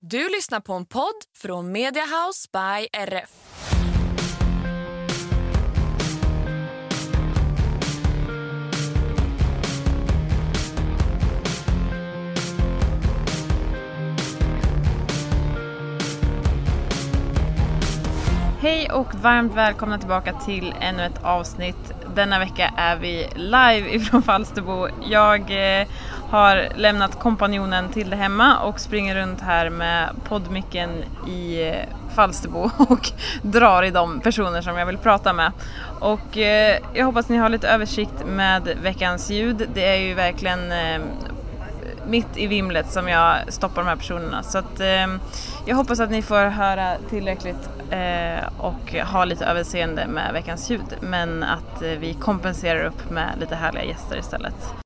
Du lyssnar på en podd från Mediahouse by RF. Hej och varmt välkomna tillbaka till ännu ett avsnitt. Denna vecka är vi live ifrån Falsterbo. Jag eh, har lämnat kompanjonen till det hemma och springer runt här med poddmicken i Falsterbo och drar i de personer som jag vill prata med. Och eh, jag hoppas ni har lite översikt med veckans ljud. Det är ju verkligen eh, mitt i vimlet som jag stoppar de här personerna. Så att, eh, jag hoppas att ni får höra tillräckligt eh, och ha lite överseende med veckans ljud. Men att eh, vi kompenserar upp med lite härliga gäster istället.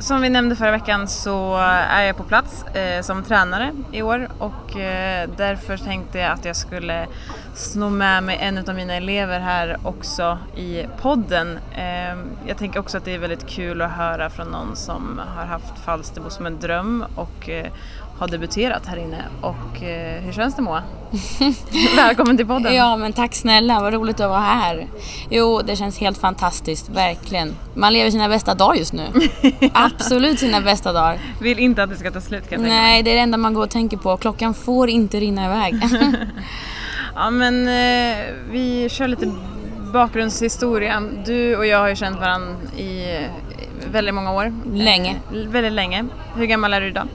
Som vi nämnde förra veckan så är jag på plats eh, som tränare i år och eh, därför tänkte jag att jag skulle sno med mig en av mina elever här också i podden. Eh, jag tänker också att det är väldigt kul att höra från någon som har haft Falsterbo som en dröm och eh, har debuterat här inne. Och eh, hur känns det Moa? Välkommen till podden! Ja men tack snälla, vad roligt att vara här. Jo, det känns helt fantastiskt, verkligen. Man lever sina bästa dagar just nu. Absolut sina bästa dagar. Vill inte att det ska ta slut kan jag tänka. Nej, det är det enda man går och tänker på. Klockan får inte rinna iväg. Ja men eh, vi kör lite bakgrundshistoria. Du och jag har ju känt varandra i eh, väldigt många år. Länge. Eh, väldigt länge. Hur gammal är du idag?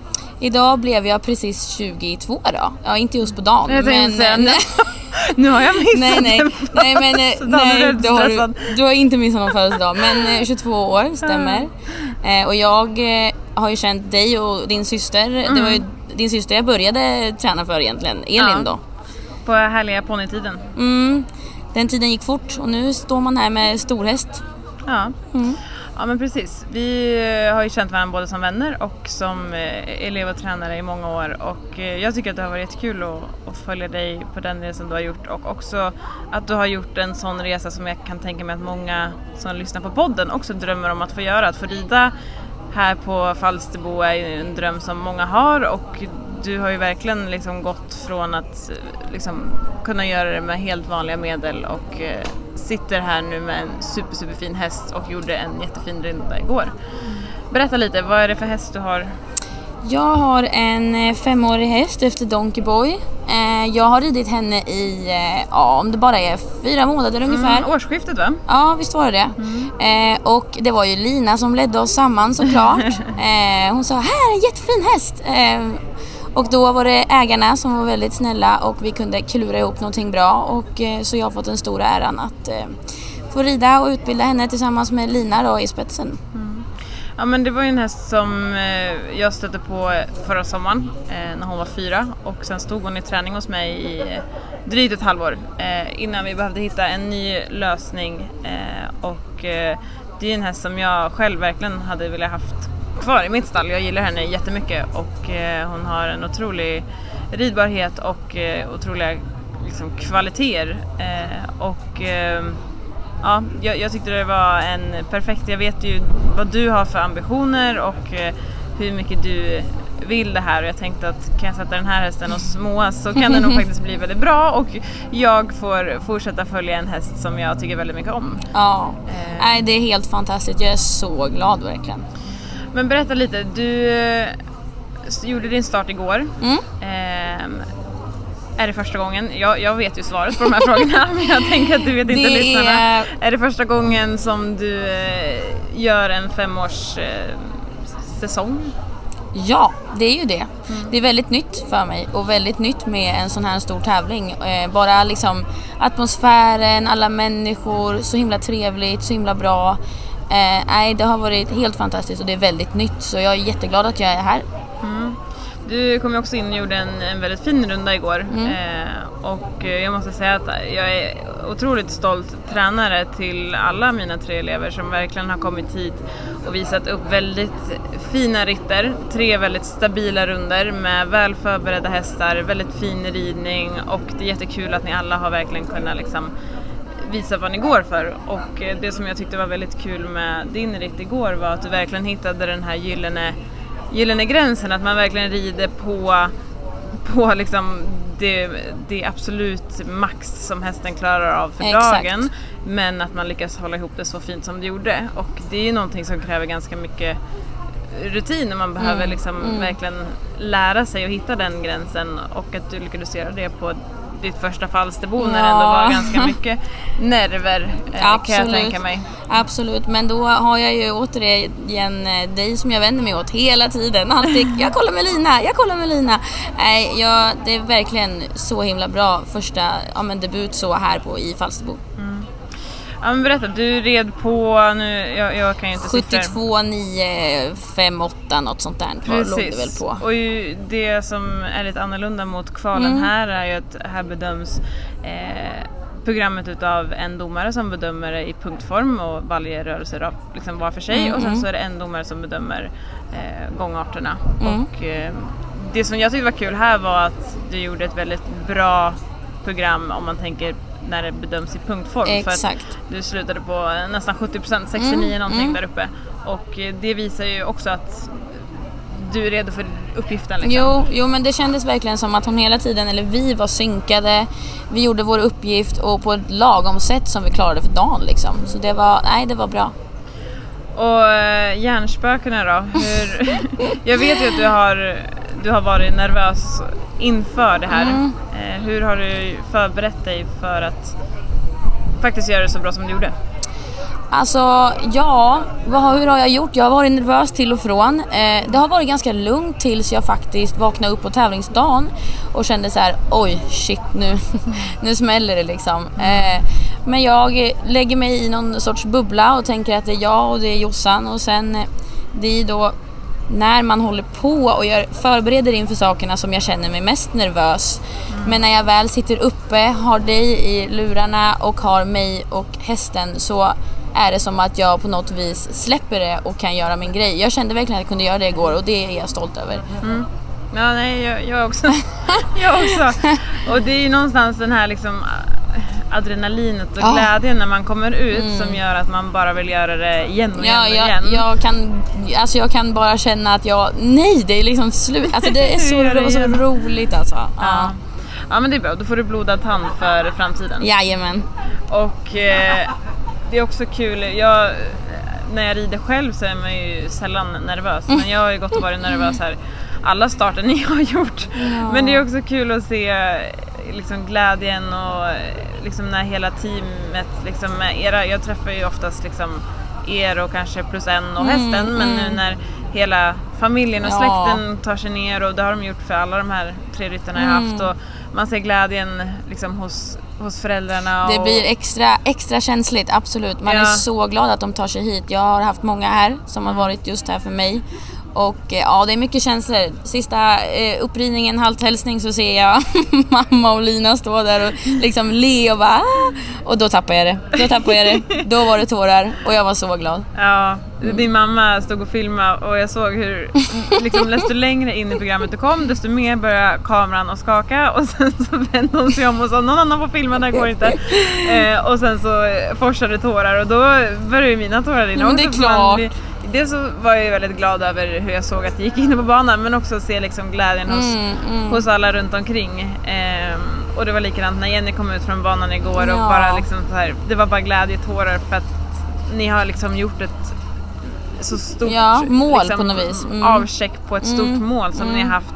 Idag blev jag precis 22 då. Ja, inte just på dagen. Jag men, säga, nej, Nu har jag missat nej, nej, nej, men eh, nu nej, du, har, du, har inte missat någon födelsedag. Men eh, 22 år, stämmer. Eh, och jag eh, har ju känt dig och din syster. Det var ju din syster jag började träna för egentligen, Elin Ja. då. På härliga ponnytiden. Mm, den tiden gick fort och nu står man här med storhäst. Ja ja men precis. Vi eh, har ju känt varandra både som vänner och som eh, elev och tränare i många år och eh, jag tycker att det har varit jättekul att, att följa dig på den resan du har gjort och också att du har gjort en sån resa som jag kan tänka mig att många som lyssnar på podden också drömmer om att få göra. Att få rida här på Falsterbo är ju en dröm som många har och du har ju verkligen liksom gått från att liksom kunna göra det med helt vanliga medel och sitter här nu med en super, super fin häst och gjorde en jättefin runda igår. Berätta lite, vad är det för häst du har? Jag har en eh, femårig häst efter Donkey Boy. Eh, Jag har ridit henne i, eh, ja om det bara är fyra månader ungefär. Mm, årsskiftet va? Ja, visst var det det. Eh, och det var ju Lina som ledde oss samman såklart. hon sa här, en jättefin häst. Och då var det ägarna som var väldigt snälla och vi kunde klura ihop någonting bra. Och, eh, så jag har fått den stora äran att eh, få rida och utbilda henne tillsammans med Lina då i spetsen. Mm. Ja men det var ju en häst som eh, jag stötte på förra sommaren eh, när hon var fyra och sen stod hon i träning hos mig i eh, drygt ett halvår eh, innan vi behövde hitta en ny lösning eh, och eh, det är en häst som jag själv verkligen hade velat haft kvar i mitt stall. Jag gillar henne jättemycket och eh, hon har en otrolig ridbarhet och eh, otroliga liksom, kvaliteter. Eh, och eh, ja, jag, jag tyckte det var en perfekt, jag vet ju vad du har för ambitioner och hur mycket du vill det här och jag tänkte att kan jag sätta den här hästen hos Moa så kan det nog faktiskt bli väldigt bra och jag får fortsätta följa en häst som jag tycker väldigt mycket om. Ja, Eh. nej det är helt fantastiskt. Jag är så glad verkligen. Men berätta lite, du eh, gjorde din start igår. Mm. Ehm, är det första gången? Jag, jag vet ju svaret på de här frågorna men jag tänker att du vet inte Det lyssnarna. är- Är det första gången som du eh, gör en femårs eh, säsong? Ja, det är ju det. Det är väldigt nytt för mig och väldigt nytt med en sån här stor tävling. Bara liksom atmosfären, alla människor, så himla trevligt, så himla bra. Eh, nej, det har varit helt fantastiskt och det är väldigt nytt så jag är jätteglad att jag är här. Du kom ju också in och gjorde en, en väldigt fin runda igår. Mm. Eh, och eh, jag måste säga att jag är otroligt stolt tränare till alla mina tre elever som verkligen har kommit hit och visat upp väldigt fina ritter. Tre väldigt stabila runder med väl förberedda hästar, väldigt fin ridning och det är jättekul att ni alla har verkligen kunnat liksom visa vad ni går för. Och eh, det som jag tyckte var väldigt kul med din ritt igår var att du verkligen hittade den här gyllene, gyllene gränsen, att man verkligen rider på, på liksom det, det absolut max som hästen klarar av för Exakt. dagen. Men att man lyckas hålla ihop det så fint som du gjorde. Och det är ju någonting som kräver ganska mycket rutin och man behöver liksom verkligen lära sig att hitta den gränsen och att du lyckades göra det på ditt första Falsterbo när det ändå var ganska mycket nerver eh, kan jag tänka mig. Absolut, men då har jag ju återigen eh, dig som jag vänder mig åt hela tiden. Alltid, jag kollar med Lina, jag kollar med Lina. Nej, jag, det är verkligen så himla bra första ja, men debut så här på i Falsterbo. Ja men berätta, du red på, nu, jag, jag kan ju inte siffror. 72, 9, 5, 8 något sånt där var, låg det väl på. Och ju, det som är lite annorlunda mot kvalen Mm. här är ju att här bedöms eh, programmet utav en domare som bedömer det i punktform och varje rörelse liksom var för sig Mm, och sen så är det en domare som bedömer eh, gångarterna. Mm. Och eh, det som jag tyckte var kul här var att du gjorde ett väldigt bra program om man tänker när det bedöms i punktform. För Exakt. att du slutade på nästan 70%, 69 någonting där uppe. Och eh, det visar ju också att du är redo för uppgiften liksom. Jo, jo, men det kändes verkligen som att hon hela tiden, eller vi var synkade, vi gjorde vår uppgift och på ett lagom sätt som vi klarade för dagen liksom. Så det var, nej det var bra. Och äh, hjärnspökena då? Hur, jag vet ju att du har, du har varit nervös inför det här. Mm. Eh, hur har du förberett dig för att faktiskt göra det så bra som du gjorde? Alltså, ja, vad, hur har jag gjort? Jag har varit nervös till och från. Eh, det har varit ganska lugnt tills jag faktiskt vaknade upp på tävlingsdagen och kände så här: oj shit nu, nu smäller det liksom. Eh, men jag lägger mig i någon sorts bubbla och tänker att det är jag och det är Jossan och sen eh, det är då när man håller på och gör, förbereder inför sakerna som jag känner mig mest nervös. Men när jag väl sitter uppe, har dig i lurarna och har mig och hästen så är det som att jag på något vis släpper det och kan göra min grej. Jag kände verkligen att jag kunde göra det igår och det är jag stolt över. Ja, nej, jag, jag också. jag också. Och det är ju någonstans den här liksom adrenalinet och Ja. Mm. glädjen när man kommer ut som gör att man bara vill göra det igen och igen Ja, och jag, igen. jag, kan, alltså jag kan bara känna att jag, nej det är liksom slut. Alltså det är så, så igen. roligt alltså. ja. Ja. ja, men det är bra. Då får du blodad tand för framtiden. Jajamän. Och eh, det är också kul, jag, när jag rider själv så är man ju sällan nervös. Men jag har ju gått och varit nervös här alla starter ni har gjort. Men det är också kul att se liksom glädjen och liksom när hela teamet liksom era, jag träffar ju oftast liksom er och kanske plus en och hästen men nu när hela familjen och Ja. släkten tar sig ner och det har de gjort för alla de här tre ryttarna jag haft och man ser glädjen liksom hos hos föräldrarna. Det och... blir extra, extra känsligt, absolut. Man Ja. är så glad att de tar sig hit. Jag har haft många här som har varit just här för mig. Och eh, ja, det är mycket känslor. Sista eh, uppridningen, halthälsning, så ser jag mamma och Lina stå där och liksom le och bara "Ah!" Och då tappade jag det. Då tappade jag det. Då var det tårar och jag var så glad. Ja, din mamma stod och filmade och jag såg hur liksom, desto längre in i programmet du kom desto mer började kameran att skaka och sen så vände hon sig om och sa någon annan får filma, det här går inte. Eh, och sen så forsade tårar och då började mina tårar rinna Men det är också, klart. Dels så var jag ju väldigt glad över hur jag såg att det gick inne på banan men också se liksom glädjen hos, Mm, hos alla runt omkring. Ehm, och det var likadant när Jenny kom ut från banan igår och Ja. bara liksom så här, det var bara glädjetårar för att ni har liksom gjort ett så stort Ja, mål på något vis. Mm. avcheck på ett stort Mm, mål som ni mm. har haft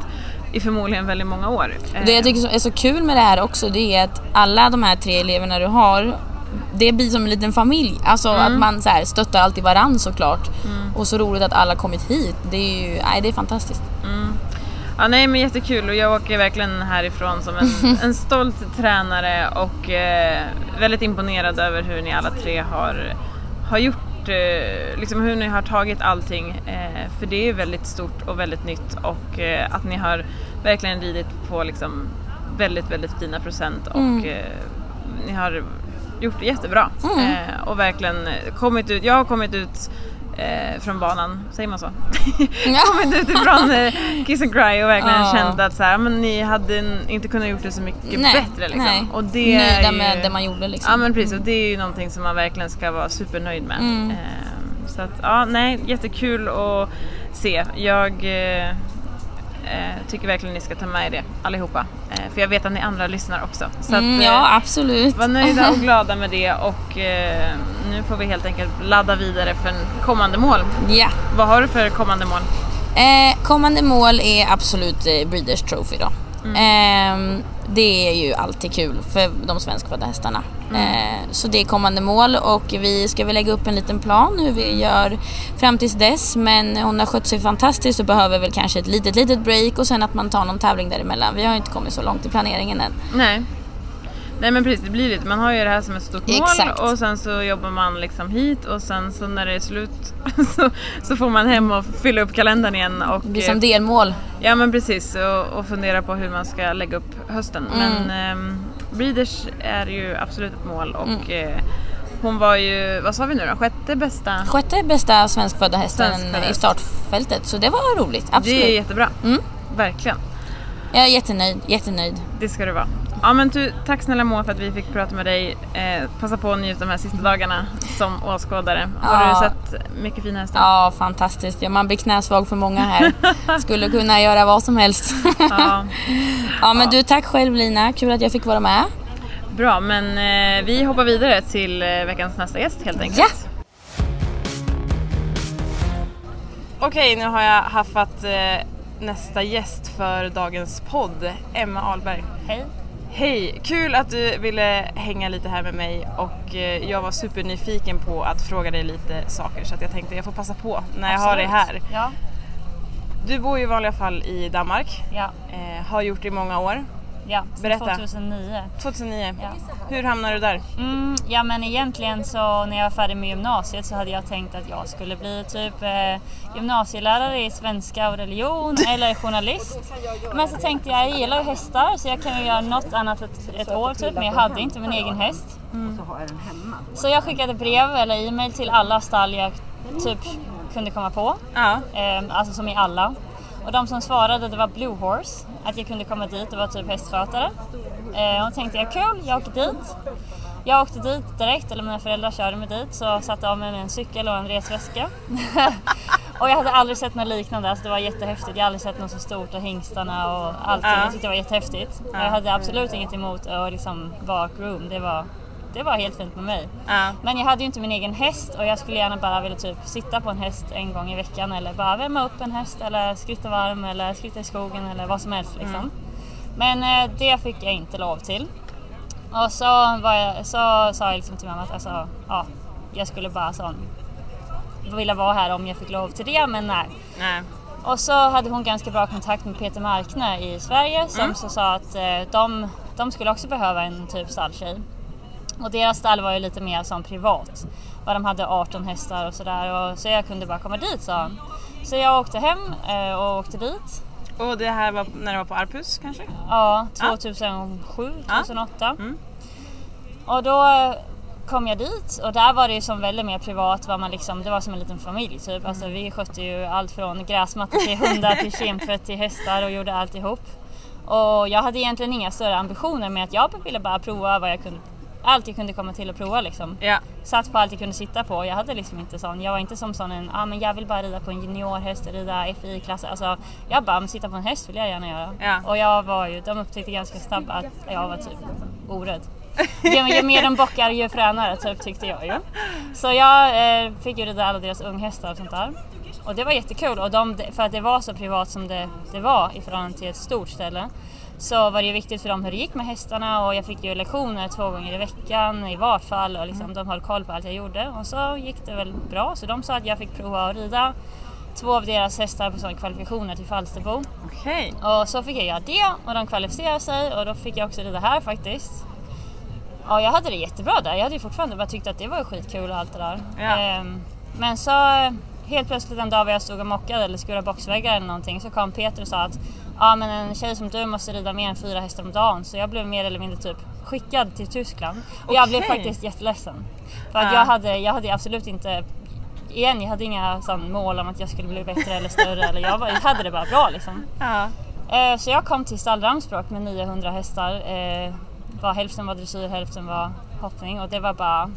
i förmodligen väldigt många år. Det jag tycker är så kul med det här också det är att alla de här tre eleverna du har det blir som en liten familj. Alltså Mm. att man så här stöttar alltid varann såklart. Och så roligt att alla kommit hit. Det är ju, nej det är fantastiskt. Ja, nej men jättekul och jag åker verkligen härifrån som en, en stolt tränare och eh, väldigt imponerad över hur ni alla tre har, har gjort, eh, liksom hur ni har tagit allting. Eh, för det är väldigt stort och väldigt nytt och eh, att ni har verkligen ridit på liksom väldigt, väldigt fina procent och eh, ni har gjort det jättebra. Eh, och verkligen kommit ut, jag har kommit ut eh, från banan, säger man så? kommit ut ifrån eh, Kiss and Cry och verkligen Ja. känt att så här, men ni hade inte kunnat gjort det så mycket Nej, bättre. Liksom. nej. Och det är Nöjda ju, med det man gjorde liksom. Ja men precis och det är ju någonting som man verkligen ska vara supernöjd med. Mm. Eh, så att ja, nej jättekul att se. Jag eh, tycker verkligen ni ska ta med er det allihopa. Eh, för jag vet att ni andra lyssnar också. Så Mm, att, eh, ja absolut. var nöjda och glada med det och eh, nu får vi helt enkelt ladda vidare för kommande mål. Ja. Vad har du för kommande mål? Eh, kommande mål är absolut eh, Breeders Trophy då. Eh, det är ju alltid kul för de svenskfödda hästarna. Eh, så det är kommande mål och vi ska väl lägga upp en liten plan hur vi gör fram tills dess. Men hon har skött sig fantastiskt och behöver väl kanske ett litet, litet break och sen att man tar någon tävling däremellan. Vi har ju inte kommit så långt i planeringen än. Nej. Nej men precis, det blir lite. Man har ju det här som ett stort mål Exakt. och sen så jobbar man liksom hit och sen så när det är slut så, så får man hem och fylla upp kalendern igen och Det blir som eh, delmål. Ja men precis och, och fundera på hur man ska lägga upp hösten. Mm. Men ehm, Breeders är ju absolut ett mål och eh, hon var ju, vad sa vi nu då, sjätte bästa? Sjätte bästa svenskfödda hästen Svenskfödda i startfältet så det var roligt. Absolut. Det är jättebra. Mm. Verkligen. Jag är jättenöjd, jättenöjd. Det ska du vara. Ja men du, tack snälla Moa för att vi fick prata med dig. Eh, passa på att njuta de här sista dagarna som åskådare. Har Ja. du sett mycket fina hästar? Ja, fantastiskt. Ja, man blir knäsvag för många här. Skulle kunna göra vad som helst. Ja, ja, men du, tack själv Lina. Kul att jag fick vara med. Bra, men eh, vi hoppar vidare till eh, veckans nästa gäst helt enkelt. Okej, nu har jag haffat eh, nästa gäst för dagens podd, Emma Ahlberg. Hej. Hej! Kul att du ville hänga lite här med mig och eh, jag var supernyfiken på att fråga dig lite saker så att jag tänkte jag får passa på när jag har dig här. Ja. Du bor ju i vanliga fall i Danmark, Ja. eh, har gjort det i många år. Ja. Berätta. 2009. 2009. Ja. Hur hamnade du där? Mm, ja men egentligen så när jag var färdig med gymnasiet så hade jag tänkt att jag skulle bli typ eh, gymnasielärare i svenska och religion eller journalist. Men så tänkte jag, jag gillar ju hästar så jag kan ju göra något annat ett, ett år typ men jag hade inte min egen häst. Så jag skickade brev eller e-mail till alla stall jag typ kunde komma på. Ja. Eh, alltså som i alla. Och de som svarade det var Blue Horse, att jag kunde komma dit och vara typ hästskötare. Eh, och tänkte jag kul, jag åker dit. Jag åkte dit direkt, eller mina föräldrar körde mig dit, så satte av mig med en cykel och en resväska. och jag hade aldrig sett något liknande, alltså det var jättehäftigt. Jag hade aldrig sett något så stort och hingstarna och allting. Ja. Jag tyckte det var jättehäftigt. Och jag hade absolut inget emot att liksom vara groom, det var, det var helt fint med mig. Ja. Men jag hade ju inte min egen häst och jag skulle gärna bara vilja typ sitta på en häst en gång i veckan eller bara värma upp en häst eller skritta varm eller skritta i skogen eller vad som helst liksom. Men eh, det fick jag inte lov till. Och så, jag, så sa jag liksom till mamma att alltså, ja, jag skulle bara sån, vilja vara här om jag fick lov till det men nej. Nej. Och så hade hon ganska bra kontakt med Peter Markne i Sverige som Mm. så sa att eh, de de skulle också behöva en typ stalltjej. Och deras stall var ju lite mer som privat. Bara de hade 18 hästar och sådär. Så jag kunde bara komma dit sa han. Så jag åkte hem eh, och åkte dit. Och det här var när det var på Arpus kanske? Ja, 2007, 2008. Mm. Och då eh, kom jag dit och där var det ju som väldigt mer privat. Var man liksom, det var som en liten familj typ. Mm. Alltså, vi skötte ju allt från gräsmatta till hundar till kemtvätt till hästar och gjorde alltihop. Och jag hade egentligen inga större ambitioner med att jag ville bara prova vad jag kunde allt jag kunde komma till att prova liksom. Ja. Satt på allt jag kunde sitta på. Jag hade liksom inte sån, jag var inte som sån en, ah, men jag vill bara rida på en juniorhäst, rida FI-klasser. Alltså, jag bara, men sitta på en häst vill jag gärna göra. Ja. Och jag var ju, de upptäckte ganska snabbt att jag var typ orädd. ju, ju mer de bockar ju fränare typ tyckte jag ju. Så jag eh, fick ju rida alla deras unghästar och sånt där. Och det var jättekul och de, för att det var så privat som det, det var i förhållande till ett stort ställe så var det ju viktigt för dem hur det gick med hästarna och jag fick ju lektioner två gånger i veckan i vart fall och liksom, mm. de höll koll på allt jag gjorde och så gick det väl bra så de sa att jag fick prova att rida två av deras hästar på sådana kvalifikationer till Falsterbo. Okay. Och så fick jag göra det och de kvalificerade sig och då fick jag också rida här faktiskt. Ja, jag hade det jättebra där. Jag hade ju fortfarande bara tyckt att det var skitkul och allt det där. Ja. Ehm, men så helt plötsligt en dag var jag stod och mockade eller skurade boxväggar eller någonting så kom Peter och sa att ja men en tjej som du måste rida mer än fyra hästar om dagen. Så jag blev mer eller mindre typ skickad till Tyskland. Och okay. jag blev faktiskt jätteledsen. För att jag, hade, jag hade absolut inte Igen, jag hade inga sån, mål om att jag skulle bli bättre eller större. eller jag, var, jag hade det bara bra liksom. Uh. så jag kom till stall Ramsbrock med 900 hästar. Eh, var, hälften var dressyr, hälften var hoppning och det var bara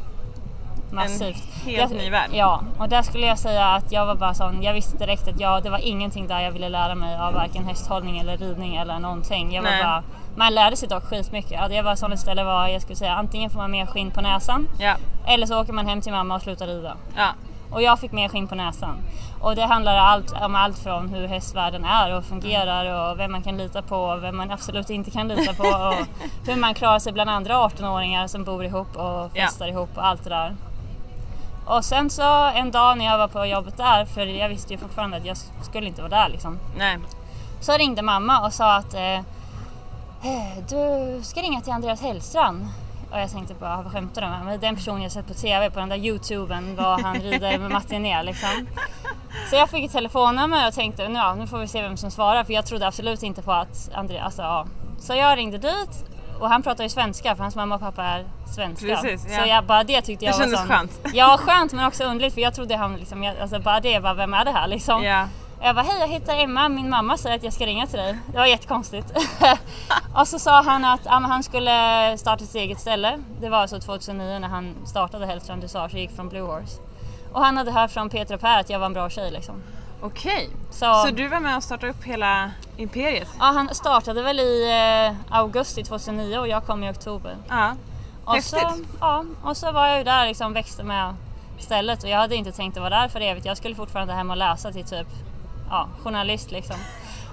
massivt. En helt ny värld. Ja, och där skulle jag säga att jag var bara sån, jag visste direkt att jag, det var ingenting där jag ville lära mig av varken hästhållning eller ridning eller någonting. Jag var bara, man lärde sig dock skitmycket. Det var sånt ställe var, jag skulle säga, antingen får man mer skinn på näsan ja. eller så åker man hem till mamma och slutar rida. Ja. Och jag fick mer skinn på näsan. Och det handlar allt, om allt från hur hästvärlden är och fungerar och vem man kan lita på och vem man absolut inte kan lita på och hur man klarar sig bland andra 18-åringar som bor ihop och festar ja. ihop och allt det där. Och sen så en dag när jag var på jobbet där, för jag visste ju fortfarande att jag skulle inte vara där liksom. Nej. Så ringde mamma och sa att eh, eh du ska ringa till Andreas Hellstrand. Och jag tänkte bara, vad skämtar du med? Men den personen jag sett på TV på den där youtuben var han rider med Martin ner liksom. Så jag fick ett telefonnummer och tänkte, ja, nu får vi se vem som svarar för jag trodde absolut inte på att Andreas, alltså, ja. Så jag ringde dit och han pratar ju svenska för hans mamma och pappa är svenska. Precis, ja. Så jag, bara det tyckte jag det var kändes sån, skönt. Ja skönt men också underligt för jag trodde han liksom, jag, alltså bara det, bara, vem är det här liksom? Ja. Jag bara, hej jag heter Emma, min mamma säger att jag ska ringa till dig. Det var jättekonstigt. och så sa han att ja, han skulle starta sitt eget ställe. Det var alltså 2009 när han startade Hellstrand Dressage och gick från Blue Horse. Och han hade hört från Peter och Per att jag var en bra tjej liksom. Okej, så, så du var med och startade upp hela imperiet? Ja, han startade väl i eh, augusti 2009 och jag kom i oktober. Ja, och häftigt. Så, ja, och så var jag ju där liksom växte med stället och jag hade inte tänkt att vara där för evigt. Jag skulle fortfarande hem och läsa till typ ja, journalist liksom.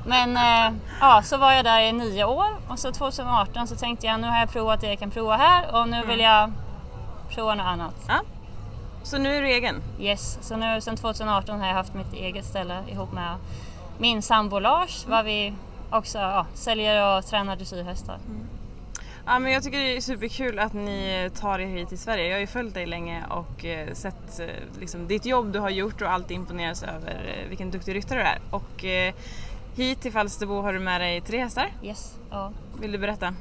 Men eh, ja, så var jag där i nio år och så 2018 så tänkte jag nu har jag provat det jag kan prova här och nu vill jag prova något annat. Ja. Så nu är du egen? Yes, så nu sen 2018 har jag haft mitt eget ställe ihop med min sambo Lars, var vi också ja, säljer och tränar dressyrhästar. Mm. Ja, men jag tycker det är superkul att ni tar er hit till Sverige. Jag har ju följt dig länge och eh, sett eh, liksom, ditt jobb du har gjort och alltid imponeras över eh, vilken duktig ryttare du är. Och eh, hit till Falsterbo har du med dig tre hästar. Yes, ja. Vill du berätta?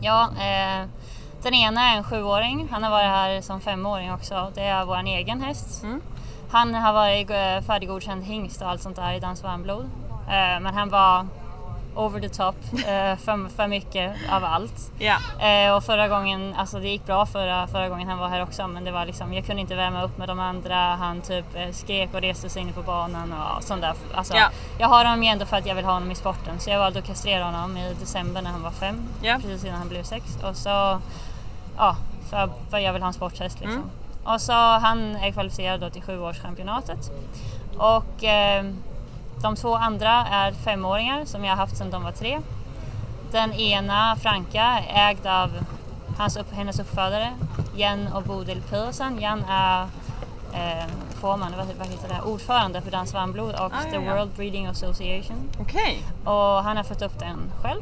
Ja, eh, den ena är en sjuåring. Han har varit här som femåring också. Det är vår egen häst. Mm. Han har varit eh, färdiggodkänd hingst och allt sånt där i Dans varmblod. Eh, men han var over the top eh, för, för mycket av allt. Eh, och förra gången, alltså det gick bra förra, förra gången han var här också men det var liksom, jag kunde inte värma upp med de andra. Han typ skrek och reste sig inne på banan och sånt där. Alltså, Ja. Jag har honom ju ändå för att jag vill ha honom i sporten så jag valde att kastrera honom i december när han var fem. Ja. Precis innan han blev sex. Och så, ja, för, för jag vill ha en sporthäst liksom. Mm. Och så han är kvalificerad då till sjuårschampionatet. Och eh, de två andra är femåringar som jag har haft sedan de var tre. Den ena, Franka, är ägd av hans hennes uppfödare Jan och Bodil Pedersen. Jan är eh, Fåman, vad, vad heter det, ordförande för Dans varmblod och Ah, The ja, ja. World Breeding Association. Okej. Och han har fått upp den själv.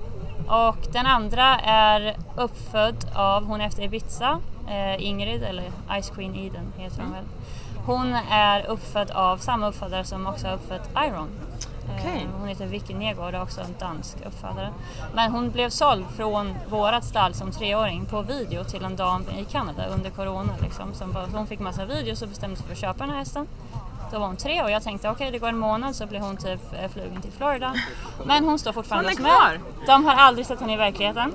Och den andra är uppfödd av, hon är efter Ibiza, eh, Ingrid, eller Ice Queen Eden heter hon väl. Hon är uppfödd av samma uppfödare som också har uppfött Iron. Eh, Okej. Hon heter Vicky Negård och är också en dansk uppfödare. Men hon blev såld från vårat stall som treåring på video till en dam i Kanada under Corona. Liksom, som bara, hon fick massa videos och bestämde sig för att köpa den här hästen. Då var hon tre och jag tänkte okej det går en månad så blir hon typ eh, flugen till Florida. Men hon står fortfarande hos mig. De har aldrig sett henne i verkligheten.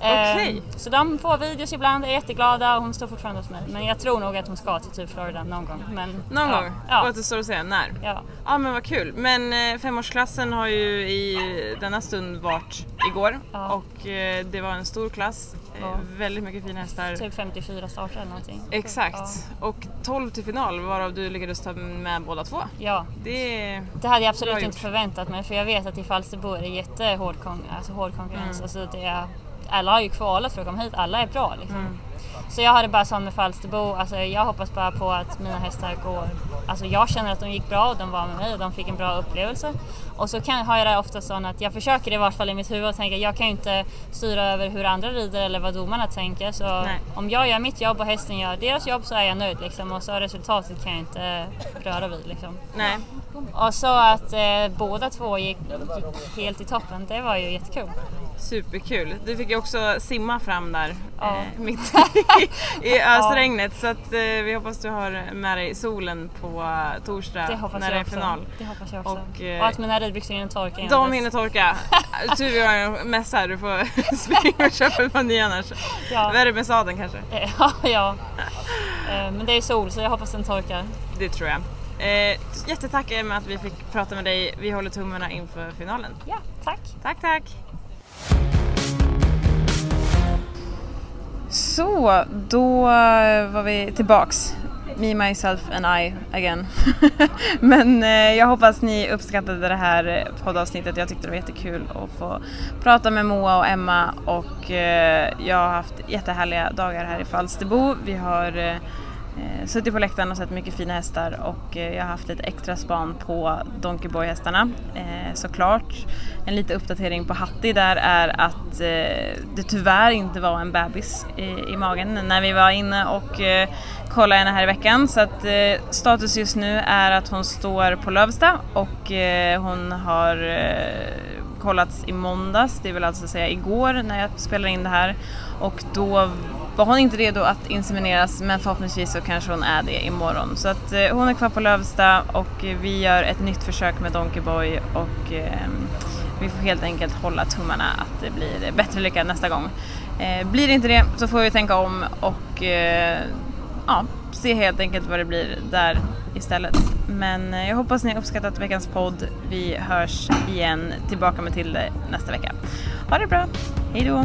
Eh, Okej. Så de får videos ibland, är jätteglada och hon står fortfarande hos mig. Men jag tror nog att hon ska till typ Florida någon gång. Men, Någon ja, gång? Ja. Återstår att se när. ja. Ja men vad kul. Men eh, femårsklassen har ju i denna stund varit igår Ja. och eh, det var en stor klass. Eh, Ja. Väldigt mycket fina hästar. Typ 54 starter eller någonting. Exakt. Och 12 till final varav du lyckades ta med båda två. Ja, Det det hade jag absolut inte gjort. förväntat mig för jag vet att i Falsterbo är det jättehård kon- alltså hård konkurrens. Mm. Alltså det är, alla har ju kvalat för att komma hit, alla är bra liksom. Mm. Så jag hade bara som med Falsterbo, alltså jag hoppas bara på att mina hästar går, alltså jag känner att de gick bra och de var med mig och de fick en bra upplevelse. Och så kan, har jag det ofta så att jag försöker i vart fall i mitt huvud att tänka, jag kan ju inte styra över hur andra rider eller vad domarna tänker. Så Nej. om jag gör mitt jobb och hästen gör deras jobb så är jag nöjd liksom. Och så resultatet kan jag inte röra vid liksom. Nej. Och så att eh, båda två gick, gick helt i toppen, det var ju jättekul. Superkul. Du fick ju också simma fram där Ja. eh, mitt i, i ösregnet så att eh, vi hoppas du har med dig solen på eh, torsdag Det när det är också. final. Det hoppas jag också. Och, Och, eh, att mina ridbyxor hinner torka innan De hinner torka. Tur vi har en mässa här, du får springa och köpa ett par nya annars. Ja. Värre med sadeln kanske. Eh, Ja, ja. Eh, Men det är sol så jag hoppas den torkar. Det tror jag. Eh, jättetack Emma att vi fick prata med dig. Vi håller tummarna inför finalen. Ja, tack. Tack, tack. Så, då var vi tillbaks. Me, myself and I again. Men eh, jag hoppas ni uppskattade det här poddavsnittet. Jag tyckte det var jättekul att få prata med Moa och Emma och eh, jag har haft jättehärliga dagar här i Falsterbo. Vi har eh, eh, suttit på läktaren och sett mycket fina hästar och eh, jag har haft lite extra span på Donkeyboy-hästarna eh, såklart. En liten uppdatering på Hatti där är att eh, det tyvärr inte var en bebis i, i magen när vi var inne och eh, kollade henne här i veckan. Så att eh, status just nu är att hon står på Lövsta och eh, hon har eh, kollats i måndags, det vill alltså säga igår när jag spelar in det här. Och då var hon inte redo att insemineras men förhoppningsvis så kanske hon är det imorgon. Så att eh, hon är kvar på Lövsta och eh, vi gör ett nytt försök med Donkeyboy och eh, vi får helt enkelt hålla tummarna att det blir bättre lycka nästa gång. Eh, blir det inte det så får vi tänka om och eh, ja, se helt enkelt vad det blir där istället. Men eh, jag hoppas ni har uppskattat veckans podd. Vi hörs igen tillbaka med Tilde nästa vecka. Ha det bra, hejdå!